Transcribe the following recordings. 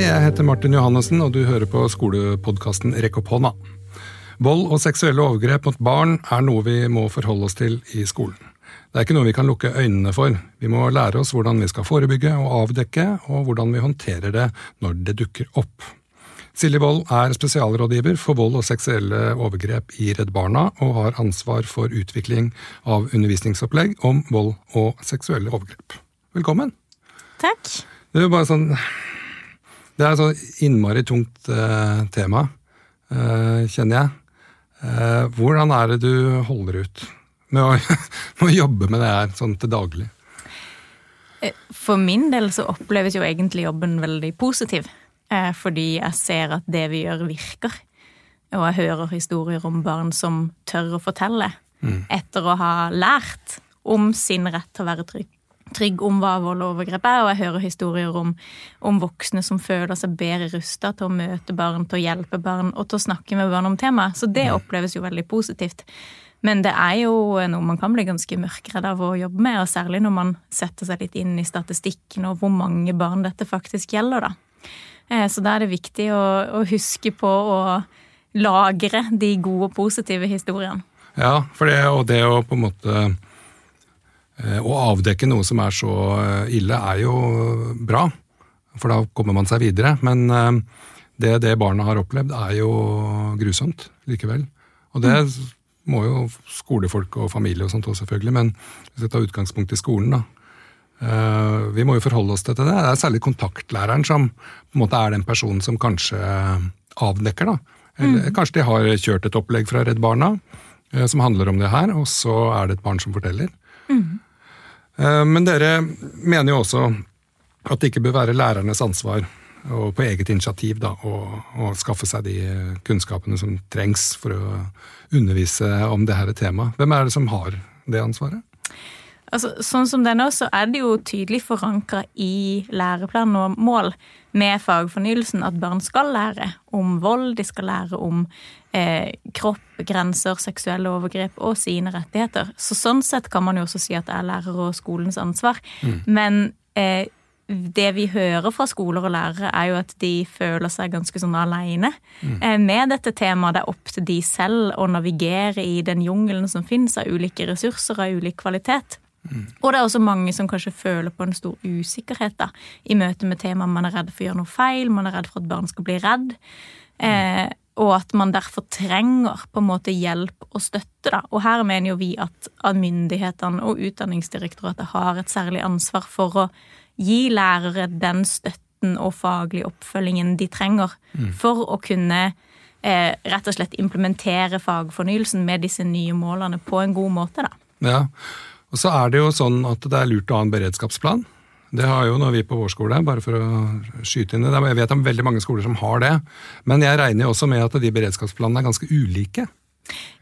Hei, jeg heter Martin Johannessen, og du hører på skolepodkasten Rekk opp hånda. Vold og seksuelle overgrep mot barn er noe vi må forholde oss til i skolen. Det er ikke noe vi kan lukke øynene for. Vi må lære oss hvordan vi skal forebygge og avdekke, og hvordan vi håndterer det når det dukker opp. Silje Wold er spesialrådgiver for vold og seksuelle overgrep i Redd Barna, og har ansvar for utvikling av undervisningsopplegg om vold og seksuelle overgrep. Velkommen. Takk. Det er bare sånn Det er et sånn innmari tungt eh, tema, eh, kjenner jeg. Eh, hvordan er det du holder ut med å, med å jobbe med det her sånn til daglig? Eh, for min del så oppleves jo egentlig jobben veldig positiv. Eh, fordi jeg ser at det vi gjør, virker. Og jeg hører historier om barn som tør å fortelle mm. etter å ha lært om sin rett til å være trygg trygg om hva vold og overgrep er, og jeg hører historier om, om voksne som føler seg bedre rusta til å møte barn, til å hjelpe barn og til å snakke med barn om temaet. Så det oppleves jo veldig positivt. Men det er jo noe man kan bli ganske mørkredd av å jobbe med, og særlig når man setter seg litt inn i statistikken og hvor mange barn dette faktisk gjelder, da. Eh, så da er det viktig å, å huske på å lagre de gode og positive historiene. Ja, for det, og det å på en måte å avdekke noe som er så eh, ille, er jo bra, for da kommer man seg videre. Men eh, det, det barna har opplevd, er jo grusomt likevel. Og det må jo skolefolk og familie og sånt også, selvfølgelig, men hvis vi tar utgangspunkt i skolen, da. Vi må jo forholde oss til det. Det er særlig kontaktlæreren som på en måte er den personen som kanskje avdekker, da. Eller mm. kanskje de har kjørt et opplegg fra Redd Barna som handler om det her, og så er det et barn som forteller. Mm. Eh, men dere mener jo også at det ikke bør være lærernes ansvar og på eget initiativ da, å, å, skaffe seg de kunnskapene som trengs for å undervise om det her temaet. Hvem er det som har det ansvaret? Altså, sånn som det er nå, så er det jo tydelig forankra i læreplan og mål med fagfornyelsen at barn skal lære om vold, de skal lære om eh, kropp, grenser, seksuelle overgrep og sine rettigheter. Så sånn sett kan man jo også si at det er lærer og skolens ansvar. Mm. Men eh, det vi hører fra skoler og lærere, er jo at de føler seg ganske sånn aleine mm. Eh, med dette temaet. Det er opp til de selv å navigere i den jungelen som finnes av ulike ressurser av ulik kvalitet. Mm. Og det er også mange som kanskje føler på en stor usikkerhet da, i møte med temaet. Man er redd for å gjøre noe feil, man er redd for at barn skal bli redd. Eh, og at man derfor trenger på en måte hjelp og støtte. Da. Og her mener jo vi at, at myndighetene og Utdanningsdirektoratet har et særlig ansvar for å gi lærere den støtten og faglige oppfølgingen de trenger mm. for å kunne eh, rett og slett implementere fagfornyelsen med disse nye målene på en god måte. Da. Ja, og så er det jo sånn at det er lurt å ha en beredskapsplan. Det har jo når vi på vår skole, bare for å skyte inn det. Jeg vet om veldig mange skoler som har det. Men jeg regner jo også med at de beredskapsplanene er ganske ulike.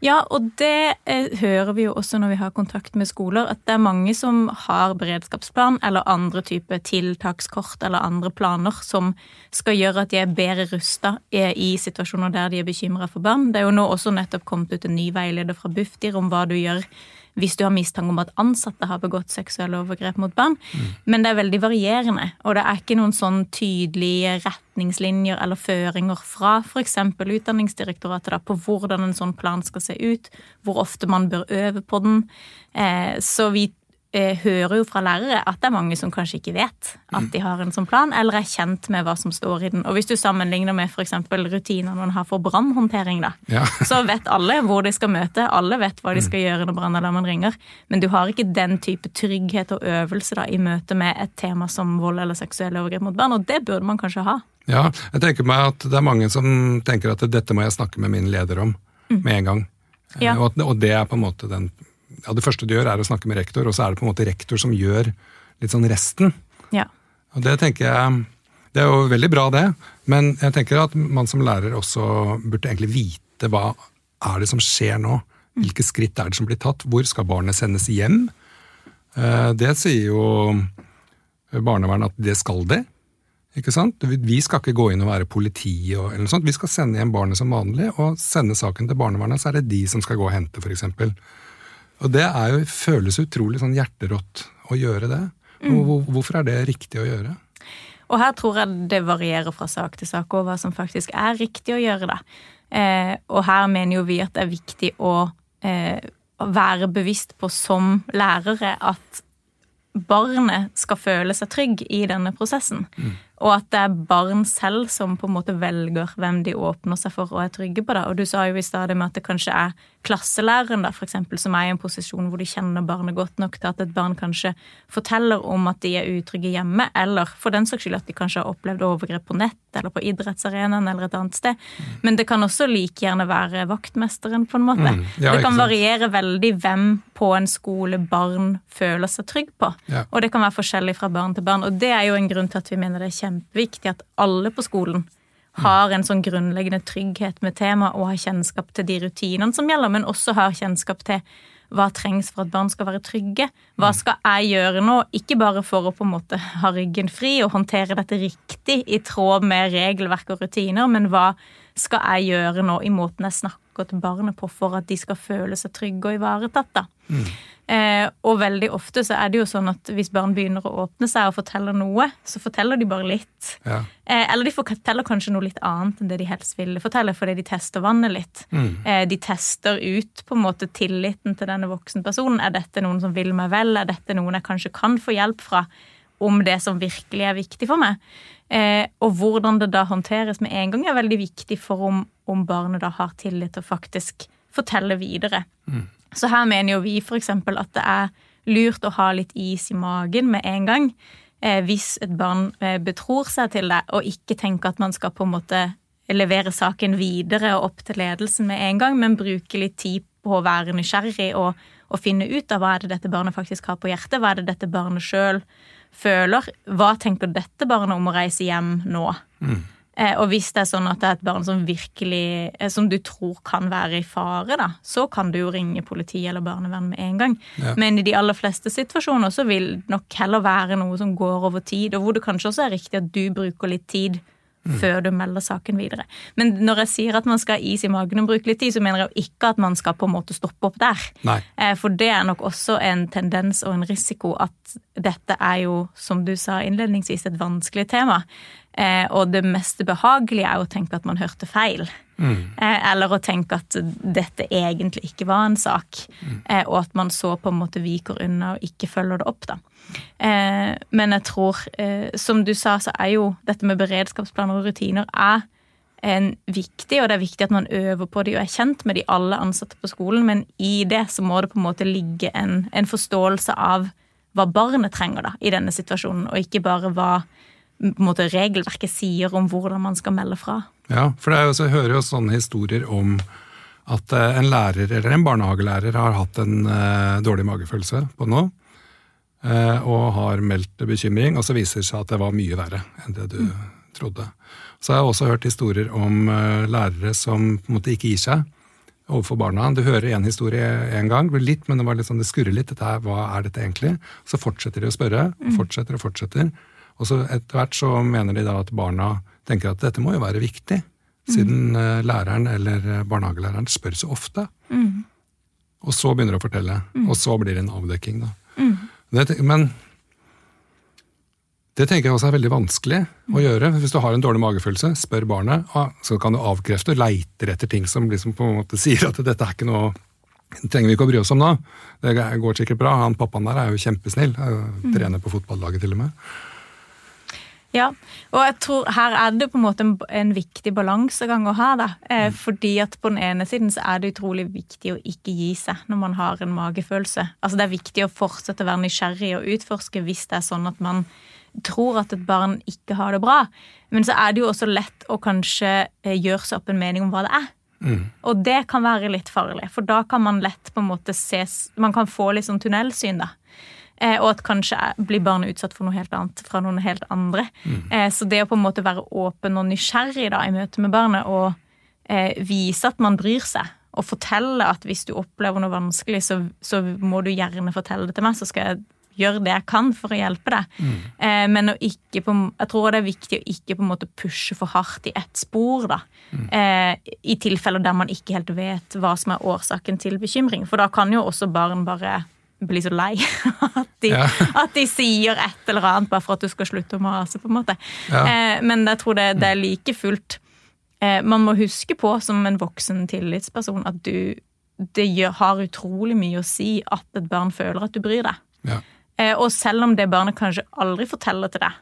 Ja, og det eh, hører vi jo også når vi har kontakt med skoler, at det er mange som har beredskapsplan eller andre typer tiltakskort eller andre planer som skal gjøre at de er bedre rusta i, i situasjoner der de er bekymra for barn. Det er jo nå også nettopp kommet ut en ny veileder fra Bufdir om hva du gjør hvis du har mistanke om at ansatte har begått seksuelle overgrep mot barn. Mm. Men det er veldig varierende, og det er ikke noen sånn tydelige retningslinjer eller føringer fra f.eks. Utdanningsdirektoratet da, på hvordan en sånn plan skal se ut, hvor ofte man bør øve på den. Eh, så vi hører jo fra lærere at det er mange som kanskje ikke vet at de har en sånn plan, eller er kjent med hva som står i den. Og hvis du sammenligner med f.eks. rutiner man har for brannhåndtering, da, ja. så vet alle hvor de skal møte, alle vet hva de skal gjøre når brannalarmen ringer, men du har ikke den type trygghet og øvelse da, i møte med et tema som vold eller seksuelle overgrep mot barn, og det burde man kanskje ha. Ja, jeg tenker meg at det er mange som tenker at dette må jeg snakke med min leder om mm. med en gang. Ja. Og, og det er på en måte den ja, Det første du gjør, er å snakke med rektor, og så er det på en måte rektor som gjør litt sånn resten. Ja. Og det tenker jeg Det er jo veldig bra, det, men jeg tenker at man som lærer også burde egentlig vite hva er det som skjer nå. Hvilke skritt er det som blir tatt? Hvor skal barnet sendes hjem? Eh, det sier jo barnevernet at det skal det. Ikke sant? Vi skal ikke gå inn og være politi, og, eller noe sånt. vi skal sende hjem barnet som vanlig og sende saken til barnevernet. Så er det de som skal gå og hente, f.eks. Og det er jo, føles utrolig sånn hjerterått å gjøre det. Mm. Hvorfor er det riktig å gjøre? Og her tror jeg det varierer fra sak til sak og hva som faktisk er riktig å gjøre. da. Eh, og her mener jo vi at det er viktig å, eh, være bevisst på som lærere at barnet skal føle seg trygg i denne prosessen. Mm. Og at det er barn selv som på en måte velger hvem de åpner seg for og er trygge på. det. Og du sa jo i stedet med at det kanskje er klasselæreren da, for eksempel, som er i en posisjon hvor de kjenner barnet godt nok til at et barn kanskje forteller om at de er utrygge hjemme, eller for den saks skyld at de kanskje har opplevd overgrep på nett eller på idrettsarenaen eller et annet sted. Mm. Men det kan også like gjerne være vaktmesteren, på en måte. Mm. Ja, det kan variere veldig hvem på en skole barn føler seg trygg på. Ja. Og det kan være forskjellig fra barn til barn. Og det er jo en grunn til at vi mener det er kjempeviktig at alle på skolen har en sånn grunnleggende trygghet med temaet og har kjennskap til de rutinene som gjelder, men også har kjennskap til hva trengs for at barn skal være trygge? Hva skal jeg gjøre nå? Ikke bare for å på en måte ha ryggen fri og håndtere dette riktig i tråd med regelverk og rutiner, men hva skal jeg gjøre nå i måten jeg snakker til barnet på for at de skal føle seg trygge og ivaretatt? da? Mm. Eh, og veldig ofte så er det jo sånn at hvis barn begynner å åpne seg og forteller noe, så forteller de bare litt. Ja. Eh, eller de forteller kanskje noe litt annet enn det de helst ville fortelle, fordi de tester vannet litt. Mm. Eh, de tester ut på en måte tilliten til denne voksenpersonen. Er dette noen som vil meg vel? Er dette noen jeg kanskje kan få hjelp fra? Om det som virkelig er viktig for meg. Eh, og hvordan det da håndteres med en gang, er veldig viktig for om, om barnet da har tillit til å faktisk fortelle videre. Mm. Så her mener jo vi f.eks. at det er lurt å ha litt is i magen med en gang. Eh, hvis et barn eh, betror seg til det, og ikke tenke at man skal på en måte levere saken videre og opp til ledelsen med en gang, men bruke litt tid på å være nysgjerrig og, og finne ut av hva er det dette barnet faktisk har på hjertet. Hva er det dette barnet sjøl føler? Hva tenker dette barnet om å reise hjem nå? Mm. Eh, og hvis det er sånn at det er et barn som virkelig eh, Som du tror kan være i fare, da, så kan du jo ringe politi eller barnevern med en gang. Ja. Men i de aller fleste situasjoner så vil det nok heller være noe som går over tid, og hvor det kanskje også er riktig at du bruker litt tid Mm. før du melder saken videre. Men når jeg sier at man skal ha is i magen og bruke litt tid, så mener jeg jo ikke at man skal på en måte stoppe opp der. Nei. Eh, for det er nok også en tendens og en risiko at dette er jo, som du sa innledningsvis, et vanskelig tema. Eh, og det mest behagelige er å tenke at man hørte feil. Mm. Eh, eller å tenke at dette egentlig ikke var en sak. Mm. Eh, og at man så på en måte viker unna og ikke følger det opp, da. Eh, men jeg tror, eh, som du sa, så er jo dette med beredskapsplaner og rutiner er en viktig, og det er viktig at man øver på de og er kjent med de alle ansatte på skolen, men i det så må det på en måte ligge en, en forståelse av hva barnet trenger da, i denne situasjonen, og ikke bare hva måte, regelverket sier om hvordan man skal melde fra. Ja, for jeg hører jo sånne historier om at eh, en lærer eller en barnehagelærer har hatt en uh, dårlig magefølelse på noe, uh, og har meldt bekymring, og så viser det seg at det var mye verre enn det du mm. trodde. Så jeg har jeg også hørt historier om uh, lærere som på en måte ikke gir seg overfor barna. Du hører en historie en gang, litt, men det, var litt sånn, det skurrer litt. Dette hva er dette egentlig? Så fortsetter de å spørre, og fortsetter og fortsetter. Og så etter hvert så mener de da at barna tenker at dette må jo være viktig, siden mm. læreren eller eh, barnehagelæreren spør så ofte. Mm. Og så begynner de å fortelle, mm. og så blir det en avdekking. da. Mm. Det, men det tenker jeg også er veldig vanskelig å mm. gjøre. Hvis du har en dårlig magefølelse, spør barnet, ah, så kan du avkrefte, leiter etter ting som liksom på en måte sier at dette er ikke noe trenger vi ikke å bry oss om nå. Det går sikkert bra. Han Pappaen der er jo kjempesnill. Mm. Trener på fotballaget til og med. Ja, og jeg tror her er det på en måte en, en viktig balansegang å ha. da. Eh, mm. fordi at på den ene siden så er det utrolig viktig å ikke gi seg når man har en magefølelse. Altså Det er viktig å fortsette å være nysgjerrig og utforske hvis det er sånn at man tror at et barn ikke har det bra. Men så er det jo også lett å kanskje eh, gjøre seg opp en mening om hva det er. Mm. Og det kan være litt farlig, for da kan man lett på en måte se Man kan få litt sånn tunnelsyn, da. Eh, og at kanskje blir barnet utsatt for noe helt annet fra noen helt andre. Mm. Eh, så det å på en måte være åpen og nysgjerrig da, i møte med barnet og eh, vise at man bryr seg, og fortelle at hvis du opplever noe vanskelig, så, så, må du gjerne fortelle det til meg, så skal jeg gjøre det jeg kan for å hjelpe deg. Mm. Eh, men ikke på, jeg tror det er viktig å ikke på en måte pushe for hardt i ett spor. da. Mm. Eh, I tilfeller der man ikke helt vet hva som er årsaken til bekymring. For da kan jo også barn bare blir så lei. At de, Ja. at de sier et eller annet bare for at du skal slutte å mase, på en måte. Ja. Eh, men jeg tror det, det er like fullt eh, Man må huske på som en voksen tillitsperson at du det gjør, har utrolig mye å si at et barn føler at du bryr deg. Ja. Eh, og selv om det barnet kanskje aldri forteller til deg,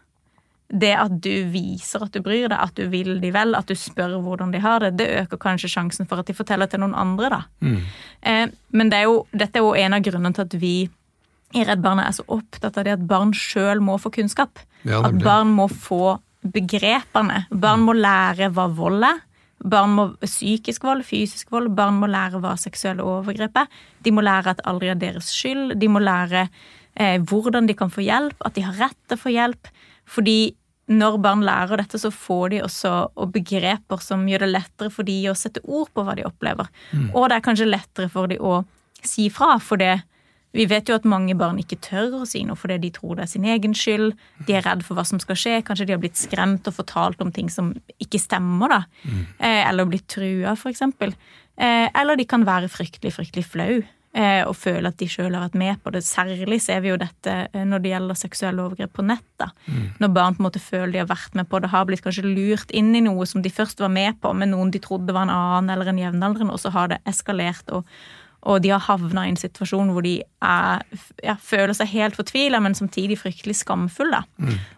det at du viser at du bryr deg, at du vil de vel, at du spør hvordan de har det, det øker kanskje sjansen for at de forteller til noen andre, da. Mm. Eh, men det er jo, dette er jo en av grunnene til at vi i Redd Barna er så opptatt av det at barn sjøl må få kunnskap. Ja, at barn må få begrepene. Barn må lære hva vold er. Barn må Psykisk vold, fysisk vold. Barn må lære hva seksuelle overgrep er. De må lære at aldri er deres skyld. De må lære eh, hvordan de kan få hjelp, at de har rett til å få hjelp. Fordi når barn lærer dette, så får de også og begreper som gjør det lettere for de å sette ord på hva de opplever. Og det er kanskje lettere for de å si fra, for det vi vet jo at mange barn ikke tør å si noe fordi de tror det er sin egen skyld. De er redd for hva som skal skje. Kanskje de har blitt skremt og fortalt om ting som ikke stemmer. da. Mm. eller blitt trua, eksempel. Eh, eller de kan være fryktelig, fryktelig flau eh, og føle at de sjøl har vært med på det. Særlig ser vi jo dette eh, når det gjelder seksuelle overgrep på nett. da. Når barn på en måte føler de har vært med på det, har blitt kanskje lurt inn i noe som de først var med på, med noen de trodde var en annen eller en jevnaldrende, og så har det eskalert. og og de har havna i en situasjon hvor de er, ja, føler seg helt fortvila, men samtidig fryktelig skamfulle.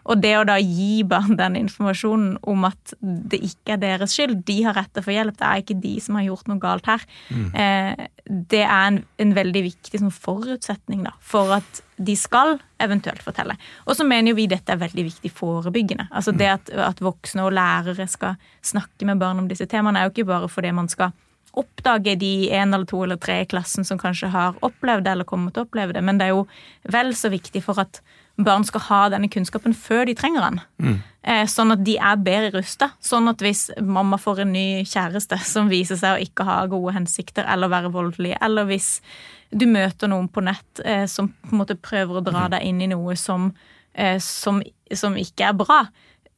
Og det å da gi barn den informasjonen om at det ikke er deres skyld, de har rett til å få hjelp, det er ikke de som har gjort noe galt her, eh, det er en, en veldig viktig sånn, forutsetning da, for at de skal eventuelt fortelle. Og så mener jo vi dette er veldig viktig forebyggende. Altså Det at, at voksne og lærere skal snakke med barn om disse temaene, er jo ikke bare fordi man skal oppdage de en eller to eller tre i klassen som kanskje har opplevd det eller kommer til å oppleve det, men det er jo vel så viktig for at barn skal ha denne kunnskapen før de trenger den. Eh, Sånn at de er bedre rusta. Sånn at hvis mamma får en ny kjæreste som viser seg å ikke ha gode hensikter eller være voldelig, eller hvis du møter noen på nett eh, som på en måte prøver å dra deg inn i noe som, eh, som, som ikke er bra,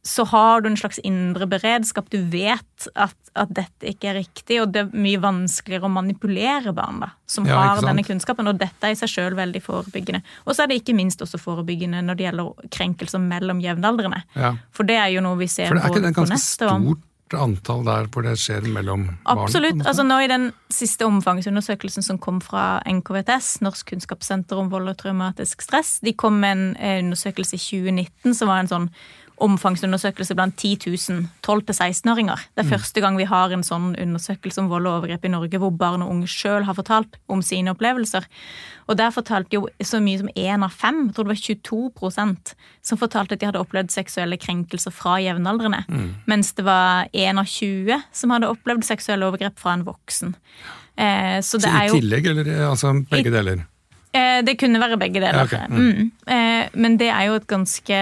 så har du en slags indre beredskap. Du vet at, at dette ikke er riktig, og det er mye vanskeligere å manipulere barn da, som Ja, har denne kunnskapen, og dette er i seg sjøl veldig forebyggende. Og så er det ikke minst også forebyggende når det gjelder krenkelser mellom jevnaldrende. Ja. For det er jo noe vi ser på neste For det er ikke det ganske stort antall der hvor det skjer mellom barn? Absolutt. altså nå I den siste omfangsundersøkelsen som kom fra NKVTS, Norsk kunnskapssenter om vold og traumatisk stress, de kom med en eh, undersøkelse i 2019 som var en sånn omfangsundersøkelse blant 10 000 12-16-åringer. Det er første gang vi har en sånn undersøkelse om vold og overgrep i Norge hvor barn og unge sjøl har fortalt om sine opplevelser. Og der fortalte jo så mye som én av fem, jeg tror det var 22% som fortalte at de hadde opplevd seksuelle krenkelser fra jevnaldrende. Mens det var én av 20 som hadde opplevd seksuelle overgrep fra en voksen. Eh, så Så det I tillegg, eller altså begge deler? Eh, Det kunne være begge deler. Ja, ok. mm. Eh, Men det er jo et ganske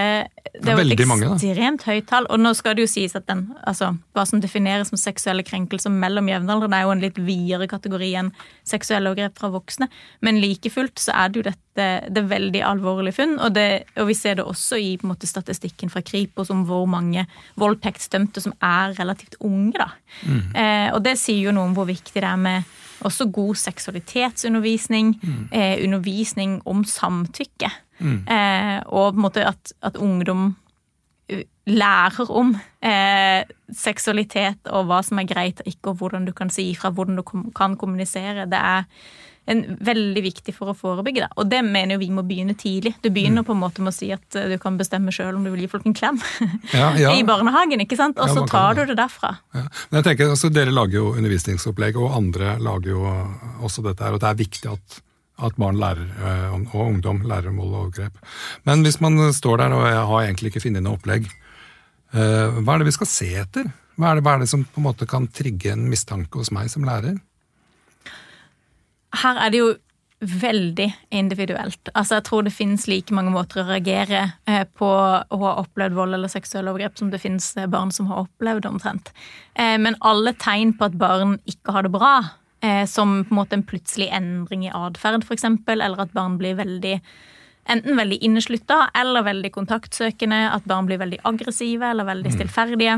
Det er jo et ekstremt høyt tall. Og nå skal det jo sies at den, altså, hva som defineres som seksuelle krenkelser mellom jevnaldrende, er jo en litt videre kategori enn seksuelle overgrep fra voksne. Men like fullt så er det jo dette det er veldig alvorlige funn. Og, det, og vi ser det også i måte, statistikken fra Kripos om hvor mange voldtektsdømte som er relativt unge. da. Mm. Eh, og det sier jo noe om hvor viktig det er med også god seksualitetsundervisning, Mm. eh, undervisning om samtykke. Eh, og på en måte at, at ungdom uh, lærer om eh, seksualitet og hva som er greit og ikke, og hvordan du kan si ifra, hvordan du kan kommunisere. Det er en, veldig viktig for å forebygge det. Og det mener jo vi må begynne tidlig. Du Mm. begynner på en måte med å si at eh, du kan bestemme sjøl om du vil gi folk en klem. Ja, ja. I barnehagen, ikke sant? Og så ja, tar du det derfra. Ja. Men jeg tenker, altså, Dere lager jo undervisningsopplegg, og andre lager jo også dette her. Og det er viktig at, at barn lærer, eh, og ungdom lærer om vold og overgrep. Men hvis man står der og jeg har egentlig ikke funnet noe opplegg, eh, hva er det vi skal se etter? Hva er, det, hva er det som på en måte kan trigge en mistanke hos meg som lærer? Her er det jo veldig individuelt. Altså, Jeg tror det finnes like mange måter å reagere eh, på å ha opplevd vold eller seksuelle overgrep som det finnes eh, barn som har opplevd omtrent. Eh, Men alle tegn på at barn ikke har det bra, som på en måte en plutselig endring i atferd f.eks., eller at barn blir veldig Enten veldig inneslutta eller veldig kontaktsøkende, at barn blir veldig aggressive eller veldig stillferdige.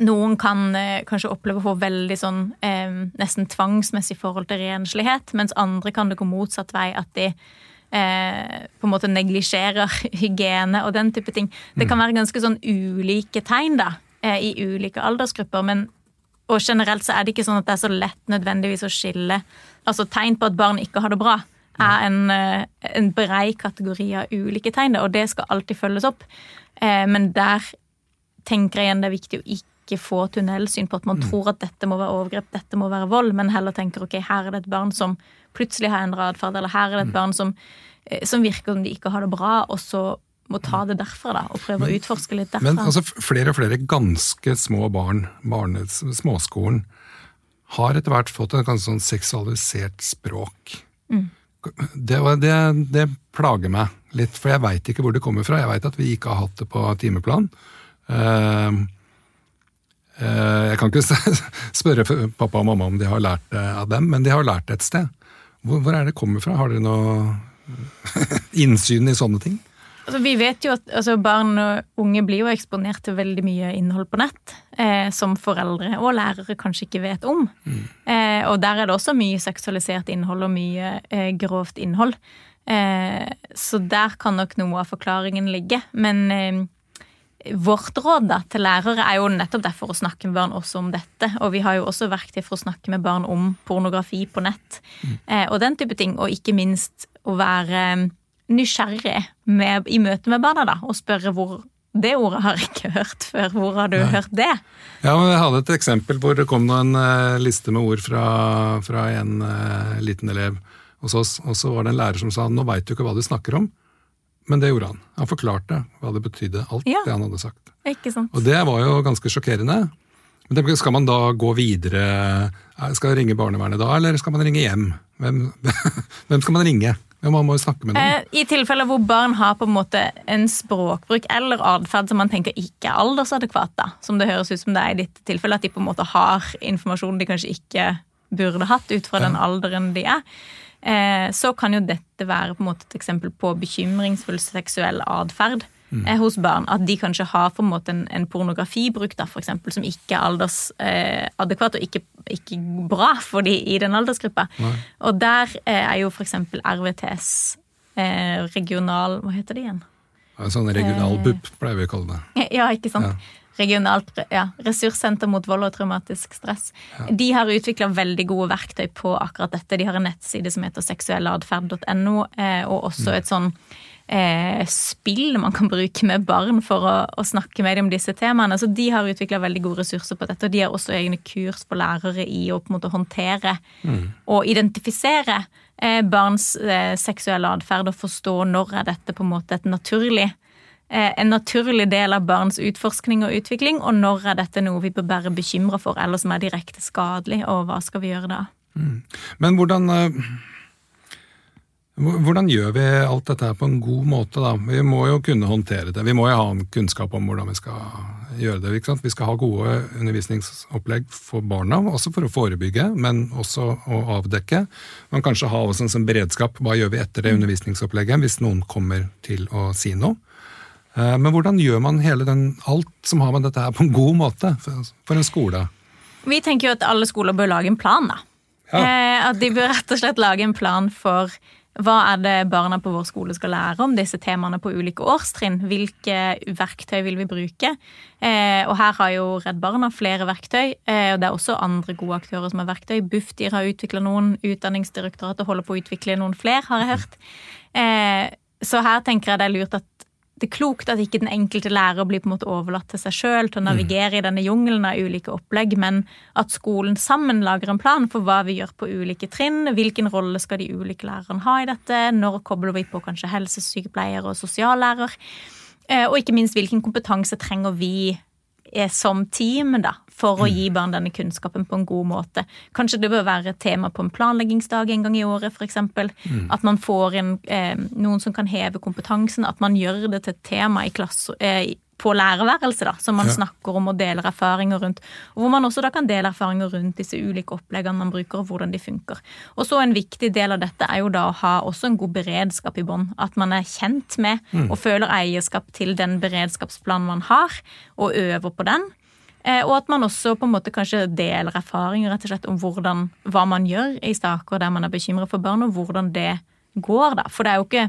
Noen kan eh, kanskje oppleve å få veldig sånn eh, nesten tvangsmessig forhold til renslighet, mens andre kan det gå motsatt vei, at de eh, på en måte neglisjerer hygiene og den type ting. Det kan være ganske sånn ulike tegn da, eh, i ulike aldersgrupper, men og generelt så er det ikke sånn at det er så lett nødvendigvis å skille Altså tegn på at barn ikke har det bra, er en, eh, en brei kategori av ulike tegn, og det skal alltid følges opp. Eh, men der tenker jeg igjen det er viktig å ikke ikke få tunnelsyn på at man mm. tror at dette må være overgrep, dette må være vold, men heller tenker ok, her er det et barn som plutselig har endra atferd, eller her er det et mm. barn som, eh, som, virker som de ikke har det bra, og så må ta det derfra da, og prøve men, å utforske litt derfra. Men altså, flere og flere ganske små barn, barnets, småskolen, har etter hvert fått et ganske sånn seksualisert språk. Mm. Det, det, det, plager meg litt, for jeg veit ikke hvor det kommer fra. Jeg veit at vi ikke har hatt det på timeplan. Uh, jeg kan ikke spørre pappa og mamma om de har lært det av dem, men de har lært det et sted. Hvor, hvor er det kommer fra? Har dere noe innsyn i sånne ting? Altså, vi vet jo at altså, Barn og unge blir jo eksponert til veldig mye innhold på nett eh, som foreldre og lærere kanskje ikke vet om. Mm. Eh, og der er det også mye seksualisert innhold og mye eh, grovt innhold. Eh, så der kan nok noe av forklaringen ligge. Men eh, Vårt råd da, til lærere er jo nettopp derfor å snakke med barn også om dette. Og vi har jo også verktøy for å snakke med barn om pornografi på nett mm. eh, og den type ting. Og ikke minst å være eh, nysgjerrig med, i møte med barna da, og spørre hvor det ordet har jeg ikke hørt før. Hvor har du Nei. hørt det? Ja, men Jeg hadde et eksempel hvor det kom en uh, liste med ord fra, fra en uh, liten elev hos oss. Og så var det en lærer som sa nå veit du ikke hva du snakker om. Men det gjorde han. Han forklarte hva det betydde, alt ja. det han hadde sagt. Ikke sant. Og det var jo ganske sjokkerende. Men skal man da gå videre? Skal ringe barnevernet da, eller skal man ringe hjem? Hvem, hvem skal man ringe? Man må jo snakke med noen. Eh, I tilfeller hvor barn har på en måte en språkbruk eller atferd som man tenker ikke er aldersadekvat, da, som det høres ut som det er i ditt tilfelle, at de på en måte har informasjon de kanskje ikke burde hatt ut fra ja. den alderen de er, så kan jo dette være på en måte et eksempel på bekymringsfull seksuell atferd mm. Eh, hos barn. At de kanskje har på en måte en, en pornografibruk da, for eksempel, som ikke er aldersadekvat eh, og ikke, ikke, bra for de i den aldersgruppa. Nei. Og der eh, er jo for eksempel RVTS eh, regional Hva heter det igjen? Sånn regional BUP pleier vi å kalle det. Ja, ikke sant. Ja regionalt ja, ressurssenter mot vold og traumatisk stress. Ja. De har utvikla veldig gode verktøy på akkurat dette. De har en nettside som heter seksuelladferd.no, eh, og også mm. et sånn eh, spill man kan bruke med barn for å, å snakke med dem om disse temaene. Så de har utvikla veldig gode ressurser på dette, og de har også egne kurs for lærere i å på en måte håndtere mm. og identifisere eh, barns eh, seksuelle atferd og forstå når er dette på en måte et naturlig Eh, en naturlig del av barns utforskning og utvikling, og når er dette noe vi bør være bekymra for, eller som er direkte skadelig, og hva skal vi gjøre da? Mm. Men hvordan, eh, hvordan gjør vi alt dette her på en god måte, da? Vi må jo kunne håndtere det. Vi må jo ha en kunnskap om hvordan vi skal gjøre det. ikke sant? Vi skal ha gode undervisningsopplegg for barna, også for å forebygge, men også å avdekke. Man kanskje ha også en sånn beredskap. Hva gjør vi etter det undervisningsopplegget hvis noen kommer til å si noe? Eh, men hvordan gjør man hele den, alt som har med dette her på en god måte for en skole? Vi tenker jo at alle skoler bør lage en plan. da. Ja. Eh, at de bør rett og slett lage en plan for hva er det barna på vår skole skal lære om disse temaene på ulike årstrinn? Hvilke verktøy vil vi bruke? Eh, og her har jo Redd Barna flere verktøy, og det er også andre gode aktører som har verktøy. Bufdir har utvikla noen, Utdanningsdirektoratet holder på å utvikle noen flere, har jeg hørt. så her tenker jeg det er lurt at det er klokt at ikke den enkelte lærer blir på en måte overlatt til seg sjøl til å navigere i denne jungelen av ulike opplegg, men at skolen sammen lager en plan for hva vi gjør på ulike trinn. Hvilken rolle skal de ulike lærerne ha i dette? Når kobler vi på kanskje helsesykepleier og sosiallærer? Eh, og ikke minst hvilken kompetanse trenger vi som team da, for å gi barn denne kunnskapen på en god måte. Kanskje det bør være et tema på en planleggingsdag en gang i året, f.eks. Mm. At man får inn eh, noen som kan heve kompetansen. At man gjør det til et tema i klasse, eh, på lærerværelset, da, som man ja. snakker om og deler erfaringer rundt. Og hvor man også da kan dele erfaringer rundt disse ulike oppleggene man bruker, og hvordan de funker. Og så En viktig del av dette er jo da å ha også en god beredskap i bånn. At man er kjent med mm. og føler eierskap til den beredskapsplanen man har, og øver på den. Eh, og at man også på en måte kanskje deler erfaringer rett og slett om hvordan, hva man gjør i saker der man er bekymra for barn, og hvordan det går. da. For det er jo ikke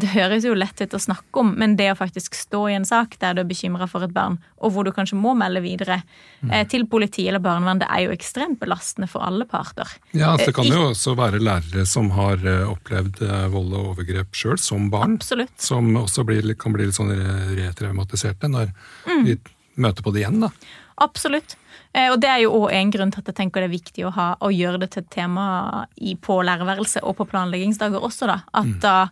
det høres jo lett ut å snakke om, men det å faktisk stå i en sak der du er bekymra for et barn, og hvor du kanskje må melde videre mm. til politi eller barnevern, det er jo ekstremt belastende for alle parter. Ja, altså, Det kan Eh, jo også være lærere som har eh, opplevd eh, vold og overgrep sjøl, som barn. Absolutt. Som også blir, kan bli litt sånn re- retraumatiserte når Mm. vi møter på det igjen. da. Absolutt. Eh, Og det er jo òg en grunn til at jeg tenker det er viktig å, ha, å gjøre det til et tema i, på lærerværelset og på planleggingsdager også, da. At da eh,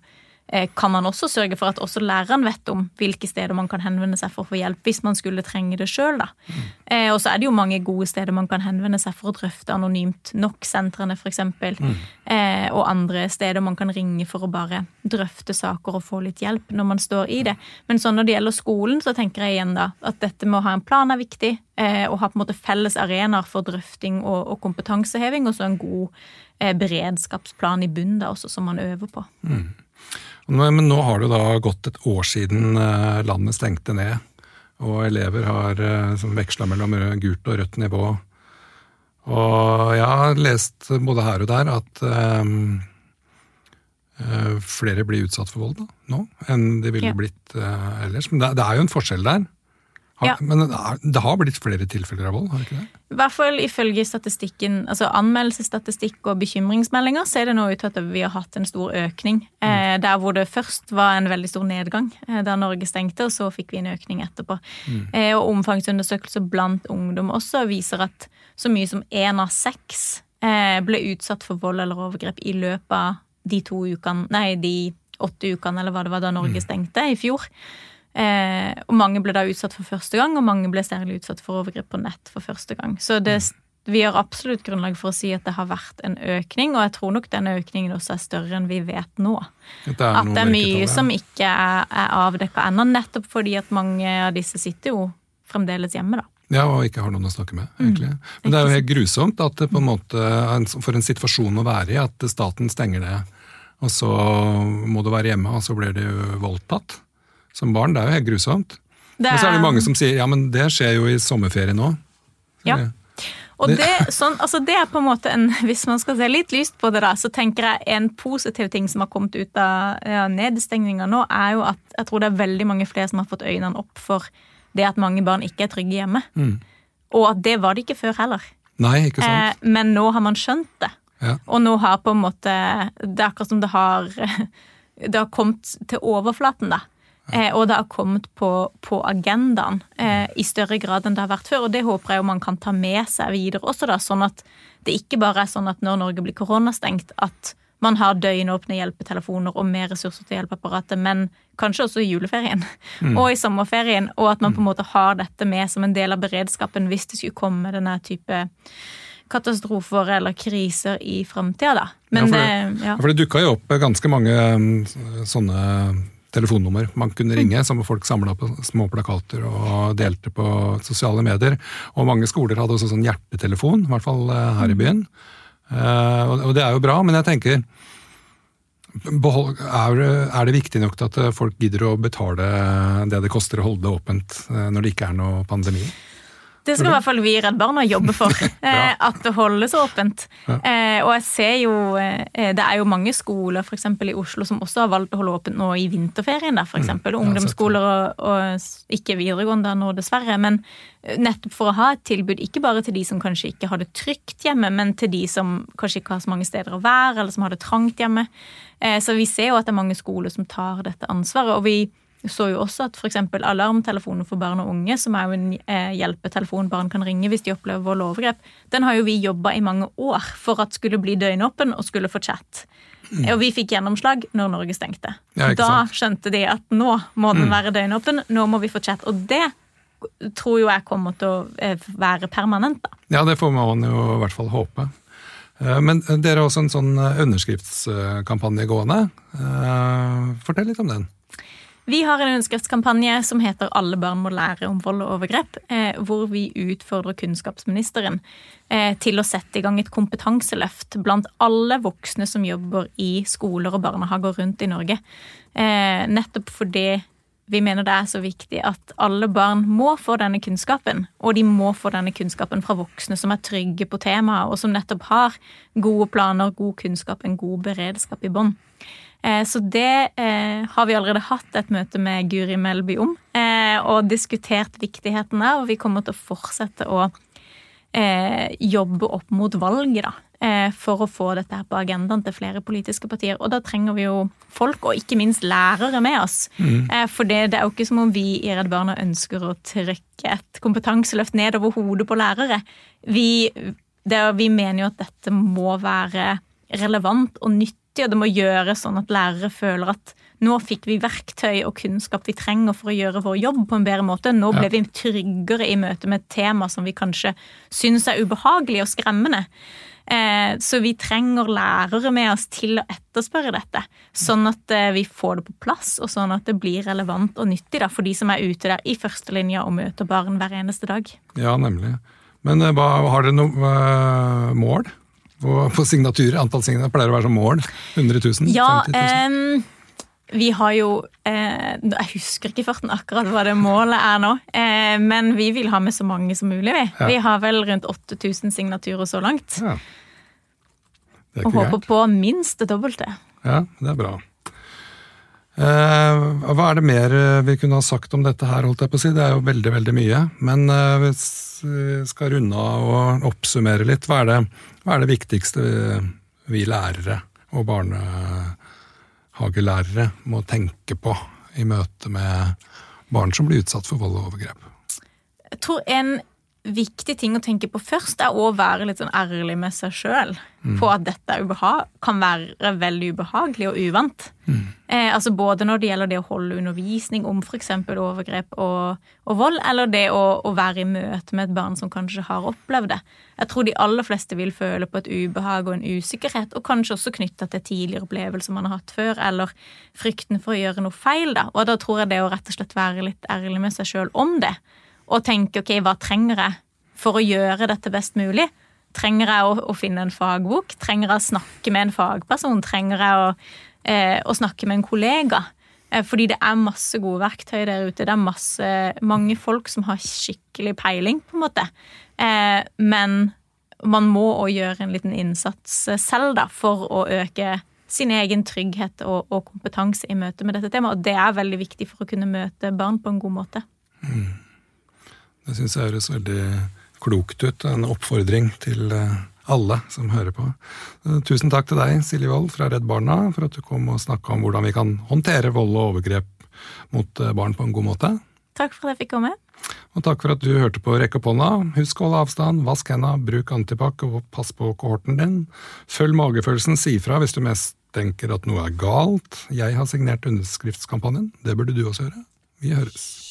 kan man også sørge for at også læreren vet om hvilke steder man kan henvende seg for å få hjelp, hvis man skulle trenge det sjøl, da. Eh, og så er det jo mange gode steder man kan henvende seg for å drøfte anonymt. NOK-sentrene, f.eks. Eh, og andre steder man kan ringe for å bare drøfte saker og få litt hjelp når man står i det. Men sånn når det gjelder skolen, så tenker jeg igjen da at dette med å ha en plan er viktig. Eh, og ha på en måte felles arenaer for drøfting og, og kompetanseheving, og så en god eh, beredskapsplan i bunnen da også, som man øver på. Nå- Men nå har det da gått et år siden eh, landet stengte ned, og elever har eh, veksla mellom gult og rødt nivå. Og jeg har lest både her og der at eh, flere blir utsatt for vold da, nå enn de ville Ja. blitt uh, ellers. Men det, det er jo en forskjell der. Har, Ja. Men det, har blitt flere tilfeller av vold, har det ikke det? I hvert fall ifølge statistikken, altså anmeldelsesstatistikk og bekymringsmeldinger, ser det nå ut til at vi har hatt en stor økning. Eh, der hvor det først var en veldig stor nedgang eh, da Norge stengte, og så fikk vi en økning etterpå. Eh, og omfangsundersøkelser blant ungdom også viser at så mye som én av seks ble utsatt for vold eller overgrep i løpet av de to ukene, nei, de åtte ukene, eller hva det var da Norge stengte i fjor. Eh, og mange ble da utsatt for første gang, og mange ble særlig utsatt for overgrep på nett for første gang. Så det, vi har absolutt grunnlag for å si at det har vært en økning, og jeg tror nok denne økningen også er større enn vi vet nå. Det At det er mye mørketall, som ikke er, er avdekka ennå, nettopp fordi at mange av disse sitter jo fremdeles hjemme, da. Ja, og ikke har noen å snakke med, egentlig. Men det er jo helt grusomt at det på en måte, for en situasjon å være i, at staten stenger det, og så må du være hjemme, og så blir du voldtatt som barn. Det er jo helt grusomt. Det Men så er det mange som sier ja, men det skjer jo i sommerferien òg. Ja. Og det, sånn, altså det er på en måte en, Hvis man skal se litt lyst på det, da, så tenker jeg en positiv ting som har kommet ut av ja, nedstengninga nå, er jo at jeg tror det er veldig mange flere som har fått øynene opp for det at mange barn ikke er trygge hjemme. Og at det var det ikke før heller. Nei, ikke sant? Eh, men nå har man skjønt det. Ja. Og nå har på en måte Det er akkurat som det har Det har kommet til overflaten, da. Eh, og det har kommet på, på agendaen eh, i større grad enn det har vært før. Og det håper jeg jo man kan ta med seg videre også, da, sånn at det ikke bare er sånn at når Norge blir koronastengt, at man har døgnåpne hjelpetelefoner og mer ressurser til hjelpeapparatet, men kanskje også i juleferien og i sommerferien, og at man på en måte har dette med som en del av beredskapen hvis det skulle komme denne type katastrofer eller kriser i framtida, da. Men Ja, for det, ja. For det dukka jo opp ganske mange mm, sånne telefonnummer man kunne ringe, som folk samla på små plakater og delte på sosiale medier. Og mange skoler hadde også sånn hjertetelefon, i hvert fall eh, her i byen. Eh, Og det er jo bra, men jeg tenker er, det- viktig nok til at folk gidder å betale det det koster å holde det åpent eh, når det ikke er noe pandemi? Det skal i hvert fall vi i Redd Barna jobbe for. eh, at det holdes åpent. Eh, og jeg ser jo eh, Det er jo mange skoler eksempel i Oslo som også har valgt å holde åpent nå i vinterferien. Der, for. Mm. Ungdomsskoler og, og ikke videregående nå, dessverre. Men nettopp for å ha et tilbud, ikke bare til de som kanskje ikke har det trygt hjemme, men til de som kanskje ikke har så mange steder å være, eller som har det trangt hjemme. Eh, så vi ser jo at det er mange skoler som tar dette ansvaret. og vi så jo også at f.eks. alarmtelefonen for barn og unge, som er jo en eh, hjelpetelefon barn kan ringe hvis de opplever vold og overgrep, den har jo vi jobba i mange år for at skulle bli døgnåpen og skulle få chat. Og vi fikk gjennomslag når Norge stengte. Ja, da sant? skjønte de at nå må den være døgnåpen, nå må vi få chat. Og det tror jo jeg kommer til å eh, være permanent, da. Ja, det får man jo i hvert fall håpe. Eh, Men dere har også en sånn underskriftskampanje gående. Fortell litt om den. Vi har en underskriftskampanje som heter 'Alle barn må lære om vold og overgrep', eh, hvor vi utfordrer kunnskapsministeren eh, til å sette i gang et kompetanseløft blant alle voksne som jobber i skoler og barnehager rundt i Norge. Eh, nettopp fordi vi mener det er så viktig at alle barn må få denne kunnskapen, og de må få denne kunnskapen fra voksne som er trygge på temaet, og som nettopp har gode planer, god kunnskap, en god beredskap i bånn. Eh, så det eh, har vi allerede hatt et møte med Guri Melby om, eh, og diskutert viktigheten av, og vi kommer til å fortsette å jobbe opp mot valget, da. For å få dette her på agendaen til flere politiske partier. Og da trenger vi jo folk, og ikke minst lærere, med oss. Mm. For det, det, er jo ikke som om vi i Redd Barna ønsker å trykke et kompetanseløft ned over hodet på lærere. Vi, det, vi mener jo at dette må være relevant og nytt nyttig, og det må gjøres sånn at lærere føler at nå fikk vi verktøy og kunnskap vi trenger for å gjøre vår jobb på en bedre måte. Nå ble vi tryggere i møte med et tema som vi kanskje syns er ubehagelig og skremmende. Eh, så vi trenger lærere med oss til å etterspørre dette, sånn at eh, vi får det på plass, og sånn at det blir relevant og nyttig for de som er ute der i førstelinja og møter barn hver eneste dag. Ja, nemlig. Men eh, har dere noe mål? På, på signaturer? Antall signaturer pleier å være som mål? 100 000? Ja, 50 000? Um, vi har jo eh, Jeg husker ikke farten akkurat hva det målet er nå, eh, men vi vil ha med så mange som mulig. Vi, ja. vi har vel rundt 8000 signaturer så langt. Ja. Og håper galt. på minst det dobbelte. Ja, det er bra. Eh, hva er det mer eh, vi kunne ha sagt om dette her, holdt jeg på å si? Det er jo veldig, veldig mye. Men eh, hvis vi skal runde av og oppsummere litt, hva er, det, hva er det viktigste vi lærere og barnehagelærere må tenke på i møte med barn som blir utsatt for vold og overgrep? Jeg tror en viktig ting å tenke på først er å være litt sånn ærlig med seg sjøl mm. på at dette kan være veldig ubehagelig og uvant. Mm. Eh, altså Både når det gjelder det å holde undervisning om f.eks. overgrep og, og, vold, eller det å, å, være i møte med et barn som kanskje har opplevd det. Jeg tror de aller fleste vil føle på et ubehag og en usikkerhet, og kanskje også knytta til tidligere opplevelser man har hatt før, eller frykten for å gjøre noe feil. da. Og da tror jeg det å rett og slett være litt ærlig med seg sjøl om det og tenke ok, hva trenger jeg for å gjøre dette best mulig? Trenger jeg å, å finne en fagbok? Trenger jeg å snakke med en fagperson? Trenger jeg å, eh, å snakke med en kollega? Eh, fordi det er masse gode verktøy der ute. Det er masse, mange folk som har skikkelig peiling, på en måte. Eh, men man må òg gjøre en liten innsats selv da, for å øke sin egen trygghet og, og, kompetanse i møte med dette temaet. Og det er veldig viktig for å kunne møte barn på en god måte. Mm. Det syns jeg høres veldig klokt ut. En oppfordring til eh, alle som hører på. Eh, tusen takk til deg, Silje Wold fra Redd Barna, for at du kom og snakka om hvordan vi kan håndtere vold og overgrep mot eh, barn på en god måte. Takk for at jeg fikk komme. Og takk for at du hørte på Rekk opp hånda. Husk å holde avstand, vask henda, bruk antibac og pass på kohorten din. Følg magefølelsen, si fra hvis du mest tenker at noe er galt. Jeg har signert underskriftskampanjen. Det burde du også gjøre. Vi høres.